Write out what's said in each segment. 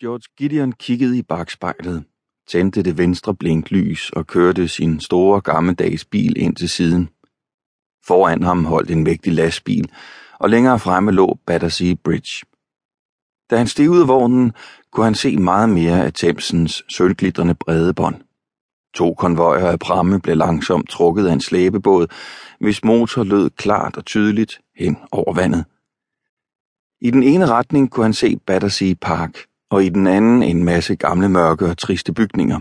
George Gideon kiggede i bagspejlet, tændte det venstre blinklys og kørte sin store gammeldags bil ind til siden. Foran ham holdt en vægtig lastbil, og længere fremme lå Battersea Bridge. Da han steg ud af vognen, kunne han se meget mere af Thamesens sølvglitrende bredebånd. To konvojer af pramme blev langsomt trukket af en slæbebåd, hvis motor lød klart og tydeligt hen over vandet. I den ene retning kunne han se Battersea Park, og i den anden en masse gamle mørke og triste bygninger.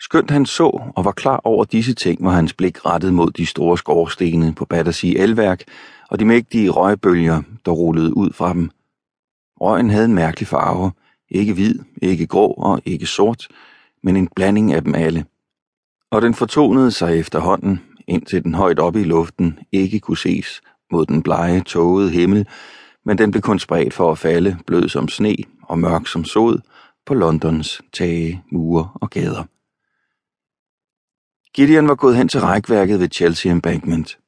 Skønt han så og var klar over disse ting, var hans blik rettet mod de store skorstene på Battersea elværk og de mægtige røgbølger, der rullede ud fra dem. Røgen havde en mærkelig farve, ikke hvid, ikke grå og ikke sort, men en blanding af dem alle. Og den fortonede sig efterhånden, indtil den højt oppe i luften ikke kunne ses mod den blege, tågede himmel, men den blev kun spredt for at falde, blød som sne og mørk som sod, på Londons tage, mure og gader. Gideon var gået hen til rækværket ved Chelsea Embankment.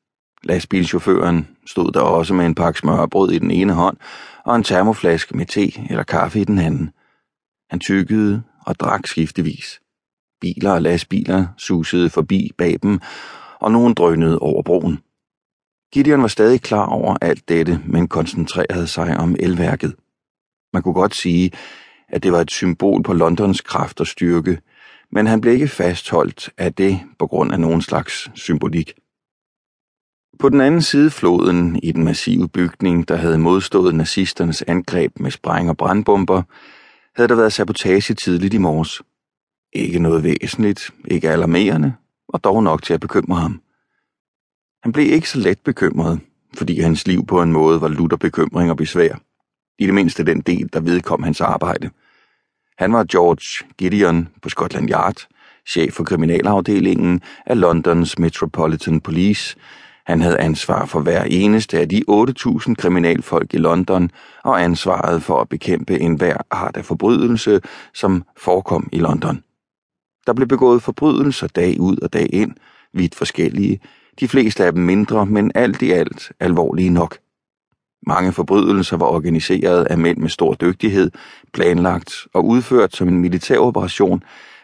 Lastbilchaufføren stod der også med en pakke smørbrød i den ene hånd og en termoflaske med te eller kaffe i den anden. Han tykkede og drak skiftevis. Biler og lastbiler susede forbi bag dem, og nogen drønede over broen. Gideon var stadig klar over alt dette, men koncentrerede sig om elværket. Man kunne godt sige, at det var et symbol på Londons kraft og styrke, men han blev ikke fastholdt af det på grund af nogen slags symbolik. På den anden side floden, i den massive bygning, der havde modstået nazisternes angreb med spræng- og brandbomber, havde der været sabotage tidligt i morges. Ikke noget væsentligt, ikke alarmerende, og dog nok til at bekymre ham. Han blev ikke så let bekymret, fordi hans liv på en måde var lutter bekymring og besvær. I det mindste den del, der vedkom hans arbejde. Han var George Gideon på Scotland Yard, chef for kriminalafdelingen af Londons Metropolitan Police. Han havde ansvar for hver eneste af de 8.000 kriminalfolk i London og ansvaret for at bekæmpe enhver art af forbrydelse, som forekom i London. Der blev begået forbrydelser dag ud og dag ind, vidt forskellige, de fleste af dem mindre, men alt i alt alvorlige nok. Mange forbrydelser var organiseret af mænd med stor dygtighed, planlagt og udført som en militær operation,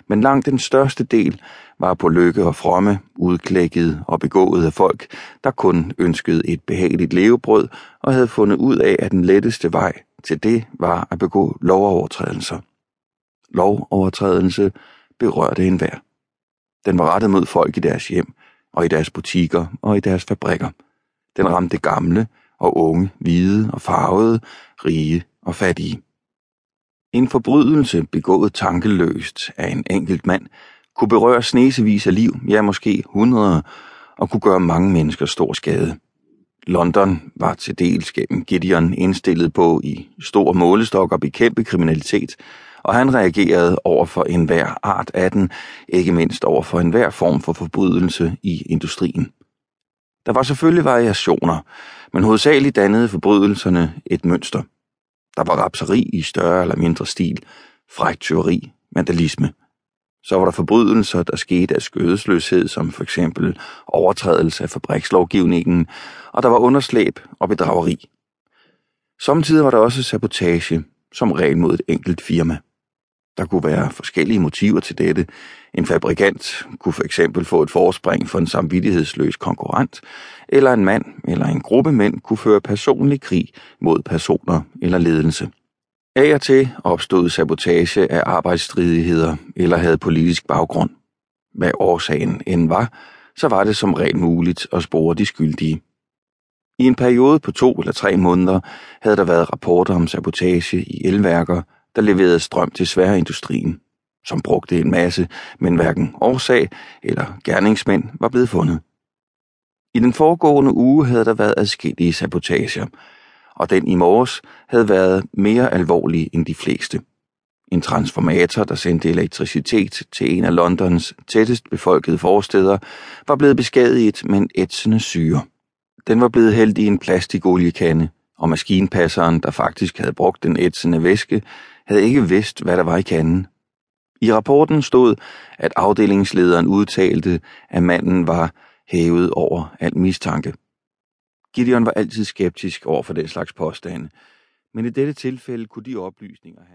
men langt den største del var på lykke og fromme, udklækket og begået af folk, der kun ønskede et behageligt levebrød og havde fundet ud af, at den letteste vej til det var at begå lovovertrædelser. Lovovertrædelse berørte enhver. Den var rettet mod folk i deres hjem, og i deres butikker og i deres fabrikker. Den ramte gamle og unge, hvide og farvede, rige og fattige. En forbrydelse begået tankeløst af en enkelt mand kunne berøre snesevis af liv, ja måske hundrede, og kunne gøre mange mennesker stor skade. London var til dels gennem Gideon indstillet på i stor målestok at bekæmpe kriminalitet, og han reagerede over for enhver art af den, ikke mindst over for enhver form for forbrydelse i industrien. Der var selvfølgelig variationer, men hovedsageligt dannede forbrydelserne et mønster. Der var rapseri i større eller mindre stil, frækt tyveri, vandalisme. Så var der forbrydelser, der skete af skødesløshed, som for eksempel overtrædelse af fabrikslovgivningen, og der var underslæb og bedrageri. Samtidig var der også sabotage, som regel mod et enkelt firma. Der kunne være forskellige motiver til dette. En fabrikant kunne for eksempel få et forspring for en samvittighedsløs konkurrent, eller en mand eller en gruppe mænd kunne føre personlig krig mod personer eller ledelse. Af og til opstod sabotage af arbejdsstridigheder eller havde politisk baggrund. Hvad årsagen end var, så var det som regel muligt at spore de skyldige. I en periode på to eller tre måneder havde der været rapporter om sabotage i elværker, der leverede strøm til sværindustrien, som brugte en masse, men hverken årsag eller gerningsmænd var blevet fundet. I den foregående uge havde der været adskillige sabotager, og den i morges havde været mere alvorlig end de fleste. En transformator, der sendte elektricitet til en af Londons tættest befolkede forsteder, var blevet beskadiget med en ætsende syre. Den var blevet hældt i en plastikoliekande, og maskinpasseren, der faktisk havde brugt den ætsende væske, havde ikke vidst, hvad der var i kanden. I rapporten stod, at afdelingslederen udtalte, at manden var hævet over al mistanke. Gideon var altid skeptisk over for den slags påstande, men i dette tilfælde kunne de oplysninger, han